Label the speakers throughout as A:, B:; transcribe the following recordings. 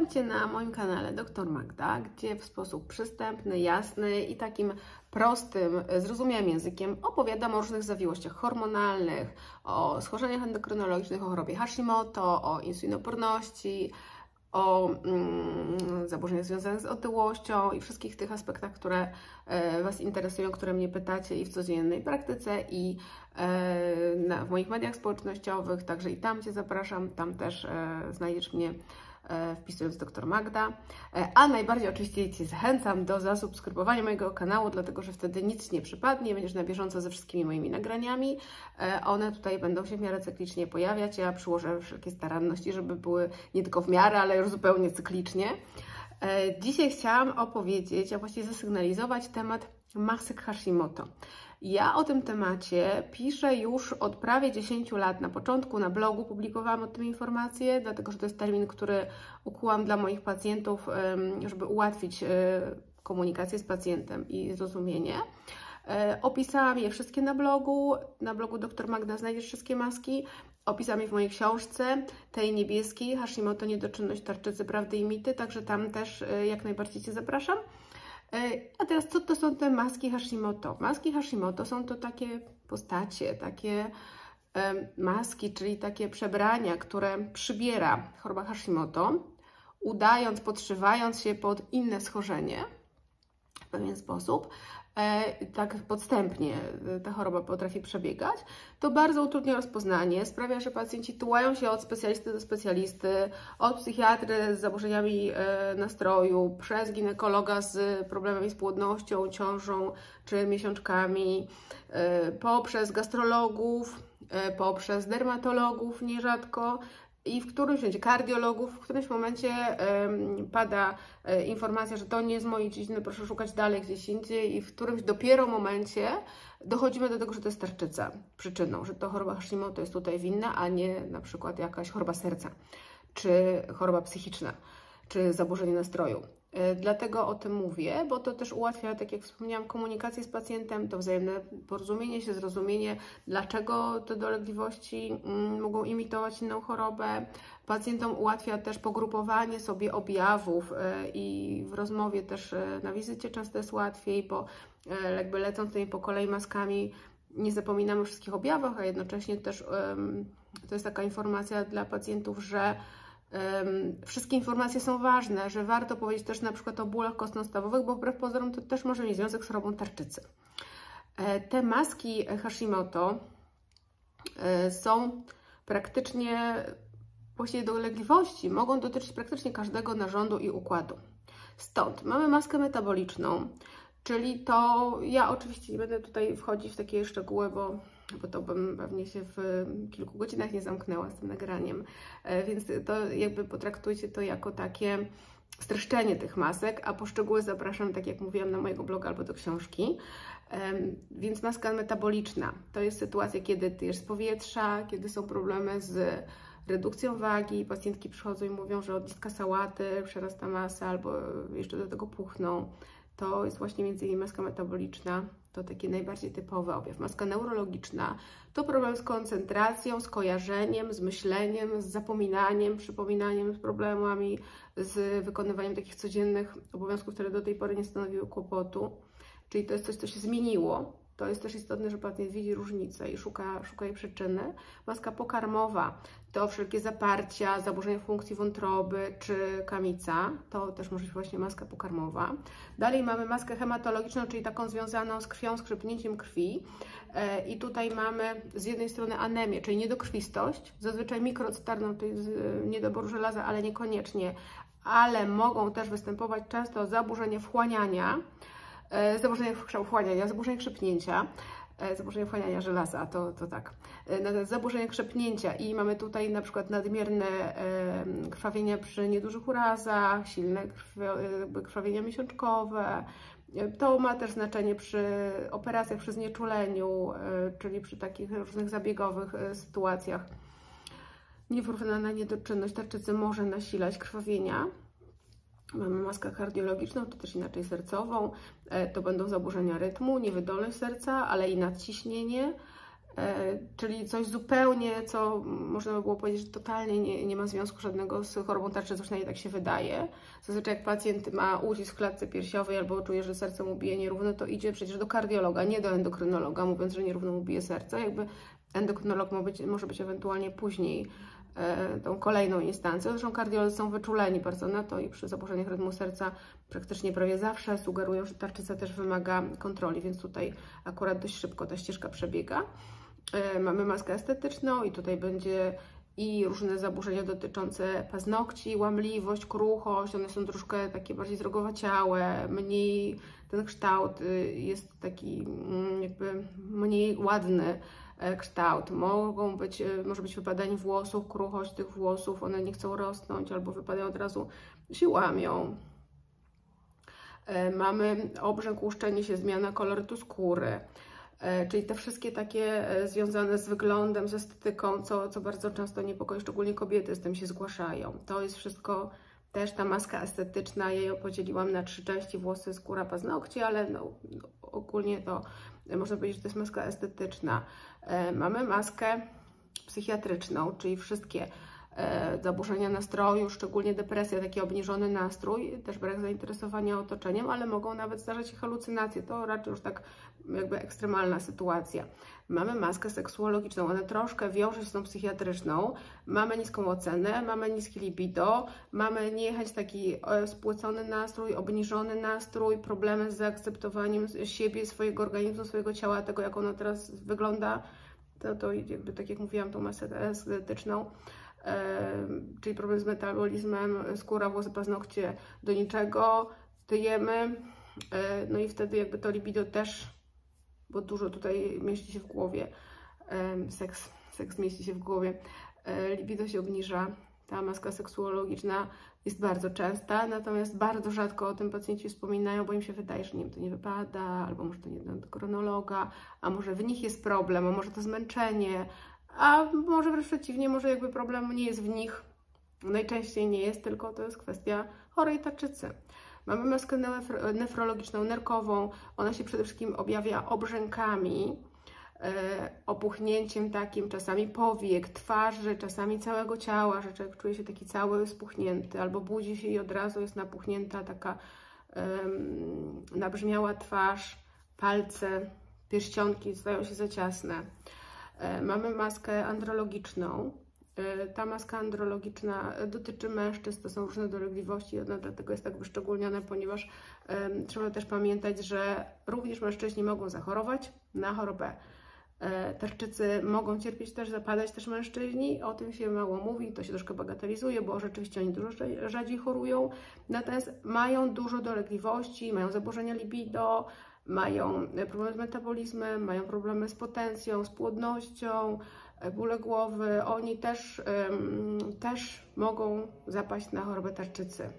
A: Witam Cię na moim kanale Dr Magda, gdzie w sposób przystępny, jasny i takim prostym, zrozumiałym językiem opowiadam o różnych zawiłościach hormonalnych, o schorzeniach endokrynologicznych, o chorobie Hashimoto, o insulinoporności, o mm, zaburzeniach związanych z otyłością i wszystkich tych aspektach, które e, Was interesują, które mnie pytacie i w codziennej praktyce i e, na, w moich mediach społecznościowych, także i tam Cię zapraszam, tam też e, znajdziesz mnie wpisując dr Magda. E, a najbardziej oczywiście Cię zachęcam do zasubskrybowania mojego kanału, dlatego że wtedy nic nie przypadnie, będziesz na bieżąco ze wszystkimi moimi nagraniami. E, one tutaj będą się w miarę cyklicznie pojawiać. Ja przyłożę wszelkie staranności, żeby były nie tylko w miarę, ale już zupełnie cyklicznie. Dzisiaj chciałam opowiedzieć, a właściwie zasygnalizować temat masek Hashimoto. Ja o tym temacie piszę już od prawie 10 lat. Na początku na blogu publikowałam o tym informacje, dlatego że to jest termin, który ukułam dla moich pacjentów, żeby ułatwić e, komunikację z pacjentem i zrozumienie. E, opisałam je wszystkie na blogu. Na blogu dr Magda znajdziesz wszystkie maski. Opisałam je w mojej książce, tej niebieskiej, Hashimoto Niedoczynność Tarczycy Prawdy i Mity, także tam też e, jak najbardziej Cię zapraszam. E, a teraz co to są te maski Hashimoto? Maski Hashimoto są to takie postacie, takie maski, czyli takie przebrania, które przybiera choroba Hashimoto, udając, podszywając się pod inne schorzenie w pewien sposób, E, tak podstępnie e, ta choroba potrafi przebiegać, to bardzo utrudnia rozpoznanie, sprawia, że pacjenci tułają się od specjalisty do specjalisty, od psychiatry z zaburzeniami e, nastroju, przez ginekologa z problemami z płodnością, ciążą czy miesiączkami, poprzez gastrologów, poprzez dermatologów nierzadko, i w którymś momencie kardiologów, w którymś momencie pada e, informacja, że to nie jest mojej dziedziny, proszę szukać dalej gdzieś indziej i w którymś dopiero momencie dochodzimy do tego, że to jest tarczyca przyczyną, że to choroba Hashimoto jest tutaj winna, a nie na przykład jakaś choroba serca, czy choroba psychiczna, czy zaburzenie nastroju. E, dlatego o tym mówię, bo to też ułatwia, tak jak wspomniałam, komunikację z pacjentem, to wzajemne porozumienie się, zrozumienie, dlaczego te dolegliwości mm, mogą imitować inną chorobę. Pacjentom ułatwia też pogrupowanie sobie objawów e, i w rozmowie też e, na wizycie często jest łatwiej, bo jakby lecąc tymi po kolei maskami nie zapominamy o wszystkich objawach, a jednocześnie też to jest taka informacja dla pacjentów, że wszystkie informacje są ważne, że warto powiedzieć też na przykład o bólach kostno-stawowych, bo wbrew pozorom to też może mieć związek z chorobą tarczycy. E, te maski Hashimoto e, są praktycznie, właściwie dolegliwości mogą dotyczyć praktycznie każdego narządu i układu. Stąd mamy maskę metaboliczną, czyli to, ja oczywiście nie będę tutaj wchodzić w takie szczegóły, bo bo to bym pewnie się w kilku godzinach nie zamknęła z tym nagraniem. E, więc to jakby potraktujcie to jako takie streszczenie tych masek, a poszczegóły zapraszam, tak jak mówiłam, na mojego bloga albo do książki. Więc maska metaboliczna to jest sytuacja, kiedy tyjesz z powietrza, kiedy są problemy z redukcją wagi, pacjentki przychodzą i mówią, że od listka sałaty przerasta masa albo jeszcze do tego puchną. To jest właśnie między innymi maska metaboliczna to taki najbardziej typowy objaw. Maska neurologiczna to problem z koncentracją, z kojarzeniem, z myśleniem, z zapominaniem, przypominaniem, z problemami, z wykonywaniem takich codziennych obowiązków, które do tej pory nie stanowiły kłopotu. Czyli to jest coś, co się zmieniło, to jest też istotne, że pacjent widzi różnicę i szuka, szuka jej przyczyny. Maska pokarmowa to wszelkie zaparcia, zaburzenia funkcji wątroby czy kamica. To też może być właśnie maska pokarmowa. Dalej mamy maskę hematologiczną, czyli taką związaną z krwią, z krzepnięciem krwi. E, I tutaj mamy z jednej strony anemię, czyli niedokrwistość, zazwyczaj mikrocytarną, czyli niedobór żelaza, ale niekoniecznie, ale mogą też występować często zaburzenia wchłaniania, E, zaburzenie wchłaniania, zaburzenie krzepnięcia, e, zaburzenie wchłaniania żelaza, to, to tak, e, zaburzenie krzepnięcia i mamy tutaj na przykład nadmierne krwawienia przy niedużych urazach, silne krwawienia miesiączkowe, to ma też znaczenie przy operacjach przy znieczuleniu, czyli przy takich różnych zabiegowych sytuacjach. Niewyrównana niedoczynność tarczycy może nasilać krwawienia. Mamy maskę kardiologiczną, to też inaczej sercową. E, to będą zaburzenia rytmu, niewydolność serca, ale i nadciśnienie. E, czyli coś zupełnie, co można by było powiedzieć, że totalnie nie, nie ma związku żadnego z chorobą tarczycy, przynajmniej tak się wydaje. Zazwyczaj jak pacjent ma ucisk w klatce piersiowej albo czuje, że serce mu bije nierówno, to idzie przecież do kardiologa, nie do endokrynologa, mówiąc, że nierówno mu bije serce. Jakby endokrynolog może być, może być ewentualnie później tą kolejną instancją. Zresztą kardiolodzy są wyczuleni bardzo na to i przy zaburzeniach rytmu serca praktycznie prawie zawsze sugerują, że tarczyca też wymaga kontroli, więc tutaj akurat dość szybko ta ścieżka przebiega. E, mamy maskę estetyczną i tutaj będzie i różne zaburzenia dotyczące paznokci, łamliwość, kruchość, one są troszkę takie bardziej zrogowaciałe, mniej ten kształt y, jest taki mm, jakby mniej ładny e, kształt. Mogą być, e, może być wypadanie włosów, kruchość tych włosów, one nie chcą rosnąć albo wypadają od razu, się łamią. Mamy obrzęk, łuszczenie się, zmiana kolorytu skóry. E, czyli te wszystkie takie e, związane z wyglądem, z estetyką, co, co bardzo często niepokoi, szczególnie kobiety z tym się zgłaszają. To jest wszystko też ta maska estetyczna, ja ją podzieliłam na trzy części, włosy, skóra, paznokcie, ale no, ogólnie to można powiedzieć, że to jest maska estetyczna. E, mamy maskę psychiatryczną, czyli wszystkie zaburzenia nastroju, szczególnie depresja, taki obniżony nastrój, też brak zainteresowania otoczeniem, ale mogą nawet zdarzać się halucynacje. To raczej już tak jakby ekstremalna sytuacja. Mamy maskę seksuologiczną, ona troszkę wiąże się z tą psychiatryczną. Mamy niską ocenę, mamy niskie libido, mamy niechęć taki e, spłycony nastrój, obniżony nastrój, problemy z zaakceptowaniem siebie, swojego organizmu, swojego ciała, tego jak ono teraz wygląda. To, to jakby tak jak mówiłam, tą masę estetyczną czyli problem z metabolizmem, skóra, włosy, paznokcie do niczego, tyjemy, no i wtedy jakby to libido też, bo dużo tutaj mieści się w głowie, seks, seks mieści się w głowie, e, libido się obniża, ta maska seksuologiczna jest bardzo częsta, natomiast bardzo rzadko o tym pacjenci wspominają, bo im się wydaje, że nim to nie wypada, albo może to nie do kronologa, a może w nich jest problem, a może to zmęczenie, a może wręcz przeciwnie, może jakby problem nie jest w nich, najczęściej nie jest, tylko to jest kwestia chorej tarczycy. Mamy maskę nefrologiczną, nerkową, ona się przede wszystkim objawia obrzękami, e, opuchnięciem takim, czasami powiek, twarzy, czasami całego ciała, że człowiek czuje się taki cały spuchnięty, albo budzi się i od razu jest napuchnięta taka um, nabrzmiała twarz, palce, pierścionki stają się za ciasne. E, mamy maskę andrologiczną. E, ta maska andrologiczna dotyczy mężczyzn, to są różne dolegliwości, ona dlatego jest tak wyszczególniona, ponieważ trzeba też pamiętać, że również mężczyźni mogą zachorować na chorobę. E, tarczycy, mogą cierpieć też, zapadać też mężczyźni, o tym się mało mówi, to się troszkę bagatelizuje, bo rzeczywiście oni dużo rzadziej chorują, natomiast mają dużo dolegliwości, mają zaburzenia libido, mają problemy z metabolizmem, mają problemy z potencją, z płodnością, e, bóle głowy, oni też, też mogą zapaść na chorobę tarczycy.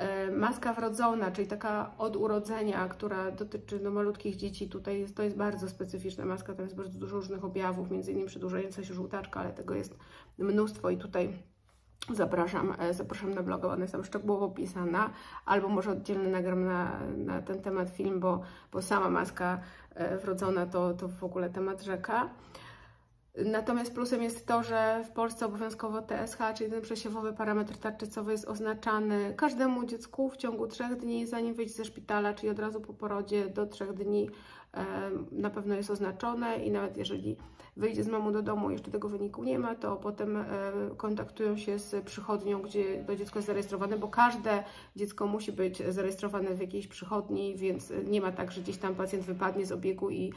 A: E, maska wrodzona, czyli taka od urodzenia, która dotyczy no, malutkich dzieci, tutaj jest, to jest bardzo specyficzna maska, tam jest bardzo dużo różnych objawów, między innymi przedłużająca się żółtaczka, ale tego jest mnóstwo i tutaj Zapraszam, e, zapraszam na bloga, ona jest tam szczegółowo opisana, albo może oddzielny nagram na, na ten temat film, bo, bo sama maska e, wrodzona to, to w ogóle temat rzeka. Natomiast plusem jest to, że w Polsce obowiązkowo TSH, czyli ten przesiewowy parametr tarczycowy jest oznaczany każdemu dziecku w ciągu trzech dni, zanim wyjdzie ze szpitala, czyli od razu po porodzie do trzech dni na pewno jest oznaczone i nawet jeżeli wyjdzie z mamą do domu, jeszcze tego wyniku nie ma, to potem e, kontaktują się z przychodnią, gdzie to dziecko jest zarejestrowane, bo każde dziecko musi być zarejestrowane w jakiejś przychodni, więc nie ma tak, że gdzieś tam pacjent wypadnie z obiegu i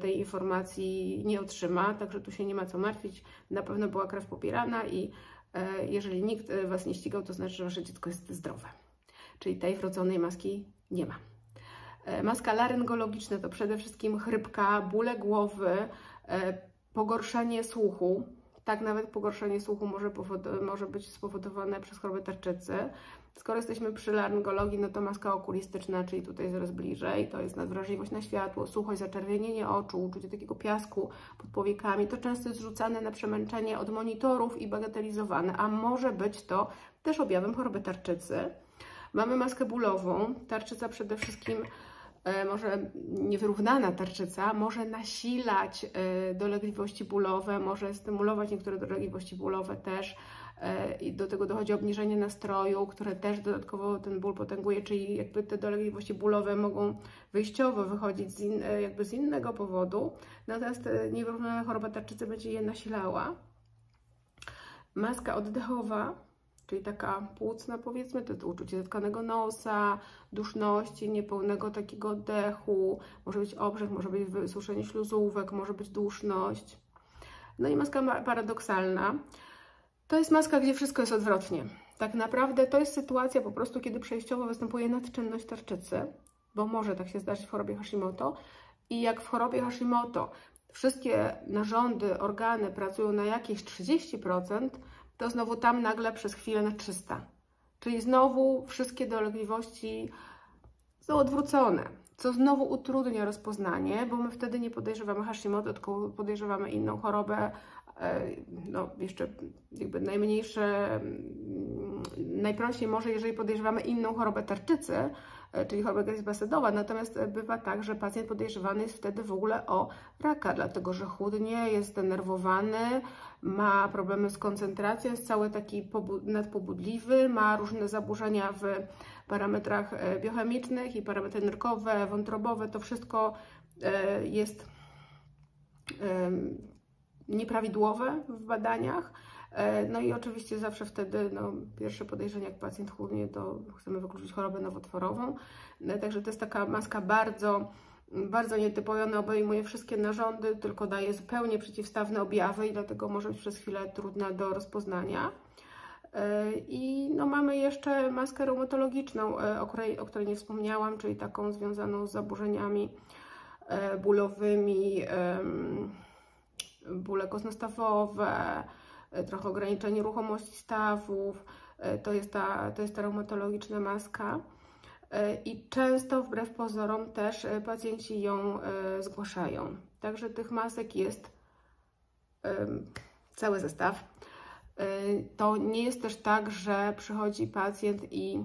A: tej informacji nie otrzyma, także tu się nie ma co martwić. Na pewno była krew popierana i e, jeżeli nikt Was nie ścigał, to znaczy, że Wasze dziecko jest zdrowe. Czyli tej wrodzonej maski nie ma. Maska laryngologiczna to przede wszystkim chrypka, bóle głowy, E, pogorszenie słuchu. Tak, nawet pogorszenie słuchu może, może być spowodowane przez chorobę tarczycy. Skoro jesteśmy przy laryngologii, no to maska okulistyczna, czyli tutaj zaraz bliżej, to jest nadwrażliwość na światło, suchość, zaczerwienienie oczu, uczucie takiego piasku pod powiekami. To często jest rzucane na przemęczenie od monitorów i bagatelizowane, a może być to też objawem choroby tarczycy. Mamy maskę bólową. Tarczyca przede wszystkim e, może niewyrównana tarczyca może nasilać e, dolegliwości bólowe, może stymulować niektóre dolegliwości bólowe też. E, I do tego dochodzi obniżenie nastroju, które też dodatkowo ten ból potęguje, czyli jakby te dolegliwości bólowe mogą wyjściowo wychodzić z, in, jakby z innego powodu, natomiast niewyrównana choroba tarczycy będzie je nasilała. Maska oddechowa czyli taka płucna powiedzmy, to, to uczucie zatkanego nosa, duszności, niepełnego takiego oddechu, może być obrzech, może być wysuszenie śluzówek, może być duszność. No i maska paradoksalna. To jest maska, gdzie wszystko jest odwrotnie. Tak naprawdę to jest sytuacja po prostu, kiedy przejściowo występuje nadczynność tarczycy, bo może tak się zdarzyć w chorobie Hashimoto. I jak w chorobie Hashimoto wszystkie narządy, organy pracują na jakieś 30%, to znowu tam nagle przez chwilę na 300. Czyli znowu wszystkie dolegliwości są odwrócone, co znowu utrudnia rozpoznanie, bo my wtedy nie podejrzewamy Hashimoto, tylko podejrzewamy inną chorobę, no jeszcze jakby najmniejsze, mm, najprościej może, jeżeli podejrzewamy inną chorobę tarczycy, E, czyli choroba gryzbasedowa. Natomiast e, bywa tak, że pacjent podejrzewany jest wtedy w ogóle o raka, dlatego że chudnie, jest zdenerwowany, ma problemy z koncentracją, jest cały taki nadpobudliwy, ma różne zaburzenia w parametrach e, biochemicznych i parametry nerkowe, wątrobowe. To wszystko jest nieprawidłowe w badaniach. E, no i oczywiście zawsze wtedy no, pierwsze podejrzenie, jak pacjent chudnie, to chcemy wykluczyć chorobę nowotworową. E, także to jest taka maska bardzo, bardzo nietypowa, ona obejmuje wszystkie narządy, tylko daje zupełnie przeciwstawne objawy i dlatego może być przez chwilę trudna do rozpoznania. E, I no, mamy jeszcze maskę reumatologiczną, o której, o której nie wspomniałam, czyli taką związaną z zaburzeniami bólowymi, bóle kosnostawowe, E, trochę ograniczenie ruchomości stawów, e, to jest ta, to jest ta reumatologiczna maska. E, I często, wbrew pozorom, też pacjenci ją zgłaszają. Także tych masek jest cały zestaw. To nie jest też tak, że przychodzi pacjent i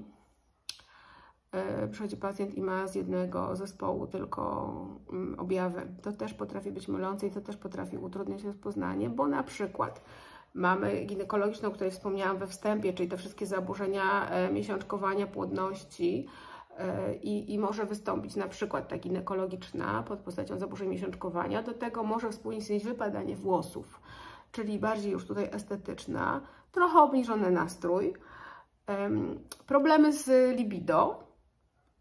A: przychodzi pacjent i ma z jednego zespołu tylko mm, objawy. To też potrafi być mylące i to też potrafi utrudniać rozpoznanie, bo na przykład Mamy ginekologiczną, o której wspomniałam we wstępie, czyli te wszystkie zaburzenia e, miesiączkowania, płodności. E, I, I, może wystąpić na przykład ta ginekologiczna pod postacią zaburzeń miesiączkowania. Do tego może współistnieć wypadanie włosów, czyli bardziej już tutaj estetyczna, trochę obniżony nastrój, problemy z libido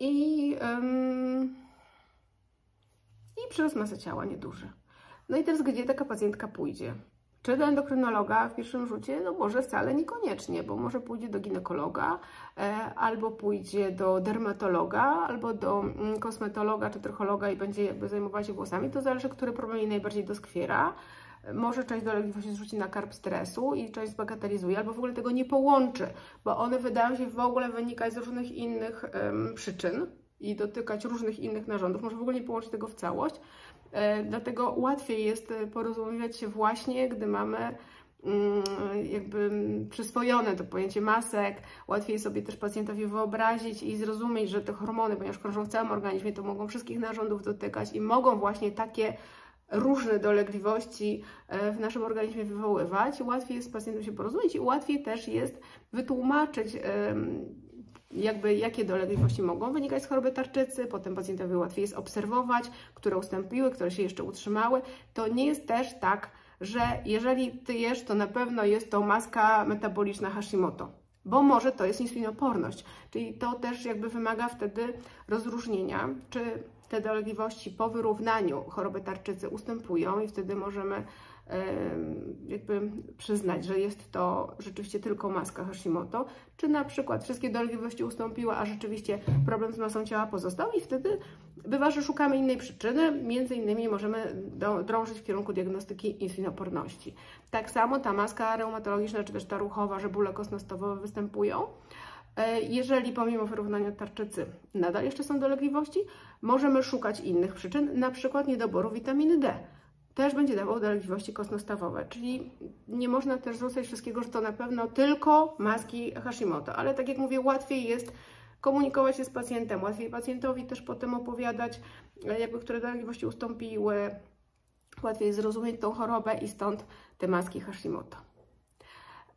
A: i, um, i przyrost masy ciała nieduży. No i teraz gdzie taka pacjentka pójdzie? Czy do endokrynologa w pierwszym rzucie? No może wcale niekoniecznie, bo może pójdzie do ginekologa, e, albo pójdzie do dermatologa, albo do mm, kosmetologa czy trychologa i będzie jakby zajmować się włosami. To zależy, który problem jej najbardziej doskwiera. Może część dolegliwości zrzuci na karb stresu i część zbagatelizuje, albo w ogóle tego nie połączy, bo one wydają się w ogóle wynikać z różnych innych um, przyczyn i dotykać różnych innych narządów. Może w ogóle nie połączyć tego w całość. E, dlatego łatwiej jest e, porozumiewać się właśnie, gdy mamy mm, jakby przyswojone to pojęcie masek, łatwiej sobie też pacjentowi wyobrazić i zrozumieć, że te hormony, ponieważ krążą w całym organizmie, to mogą wszystkich narządów dotykać i mogą właśnie takie różne dolegliwości e, w naszym organizmie wywoływać. Łatwiej jest z pacjentem się porozumieć i łatwiej też jest wytłumaczyć jakby jakie dolegliwości mogą wynikać z choroby tarczycy, potem pacjentowi łatwiej jest obserwować, które ustąpiły, które się jeszcze utrzymały. To nie jest też tak, że jeżeli ty jesz, to na pewno jest to maska metaboliczna Hashimoto, bo może to jest insulinoporność, czyli to też jakby wymaga wtedy rozróżnienia, czy te dolegliwości po wyrównaniu choroby tarczycy ustępują i wtedy możemy jakby przyznać, że jest to rzeczywiście tylko maska Hashimoto, czy na przykład wszystkie dolegliwości ustąpiły, a rzeczywiście problem z masą ciała pozostał? I wtedy bywa, że szukamy innej przyczyny, między innymi możemy drążyć w kierunku diagnostyki insulinoporności. Tak samo ta maska reumatologiczna, czy też ta ruchowa, że bóle kostnostawowe występują, jeżeli pomimo wyrównania tarczycy nadal jeszcze są dolegliwości, możemy szukać innych przyczyn, na przykład niedoboru witaminy D też będzie dawał dolegliwości kostnostawowe, czyli nie można też rzucać wszystkiego, że to na pewno tylko maski Hashimoto, ale tak jak mówię, łatwiej jest komunikować się z pacjentem, łatwiej pacjentowi też potem opowiadać, e, jakby które dolegliwości ustąpiły, łatwiej zrozumieć tą chorobę i stąd te maski Hashimoto.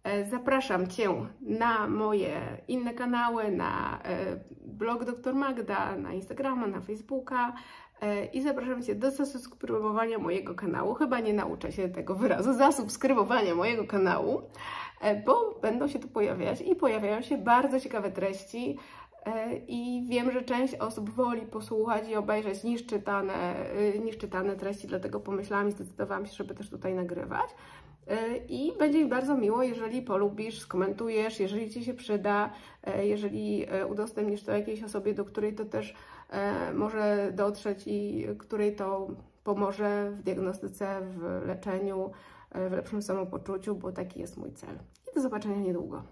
A: E, zapraszam Cię na moje inne kanały, na e, blog dr Magda, na Instagrama, na Facebooka e, i zapraszam Cię do zasubskrybowania mojego kanału. Chyba nie nauczę się tego wyrazu, zasubskrybowania mojego kanału, bo będą się tu pojawiać i pojawiają się bardzo ciekawe treści. I wiem, że część osób woli posłuchać i obejrzeć niż czytane, niż czytane treści, dlatego pomyślałam i zdecydowałam się, żeby też tutaj nagrywać. I będzie mi bardzo miło, jeżeli polubisz, skomentujesz, jeżeli Ci się przyda, e, jeżeli e, udostępnisz to jakiejś osobie, do której to też e, może dotrzeć i której to pomoże w diagnostyce, w leczeniu, w lepszym samopoczuciu, bo taki jest mój cel. I do zobaczenia niedługo.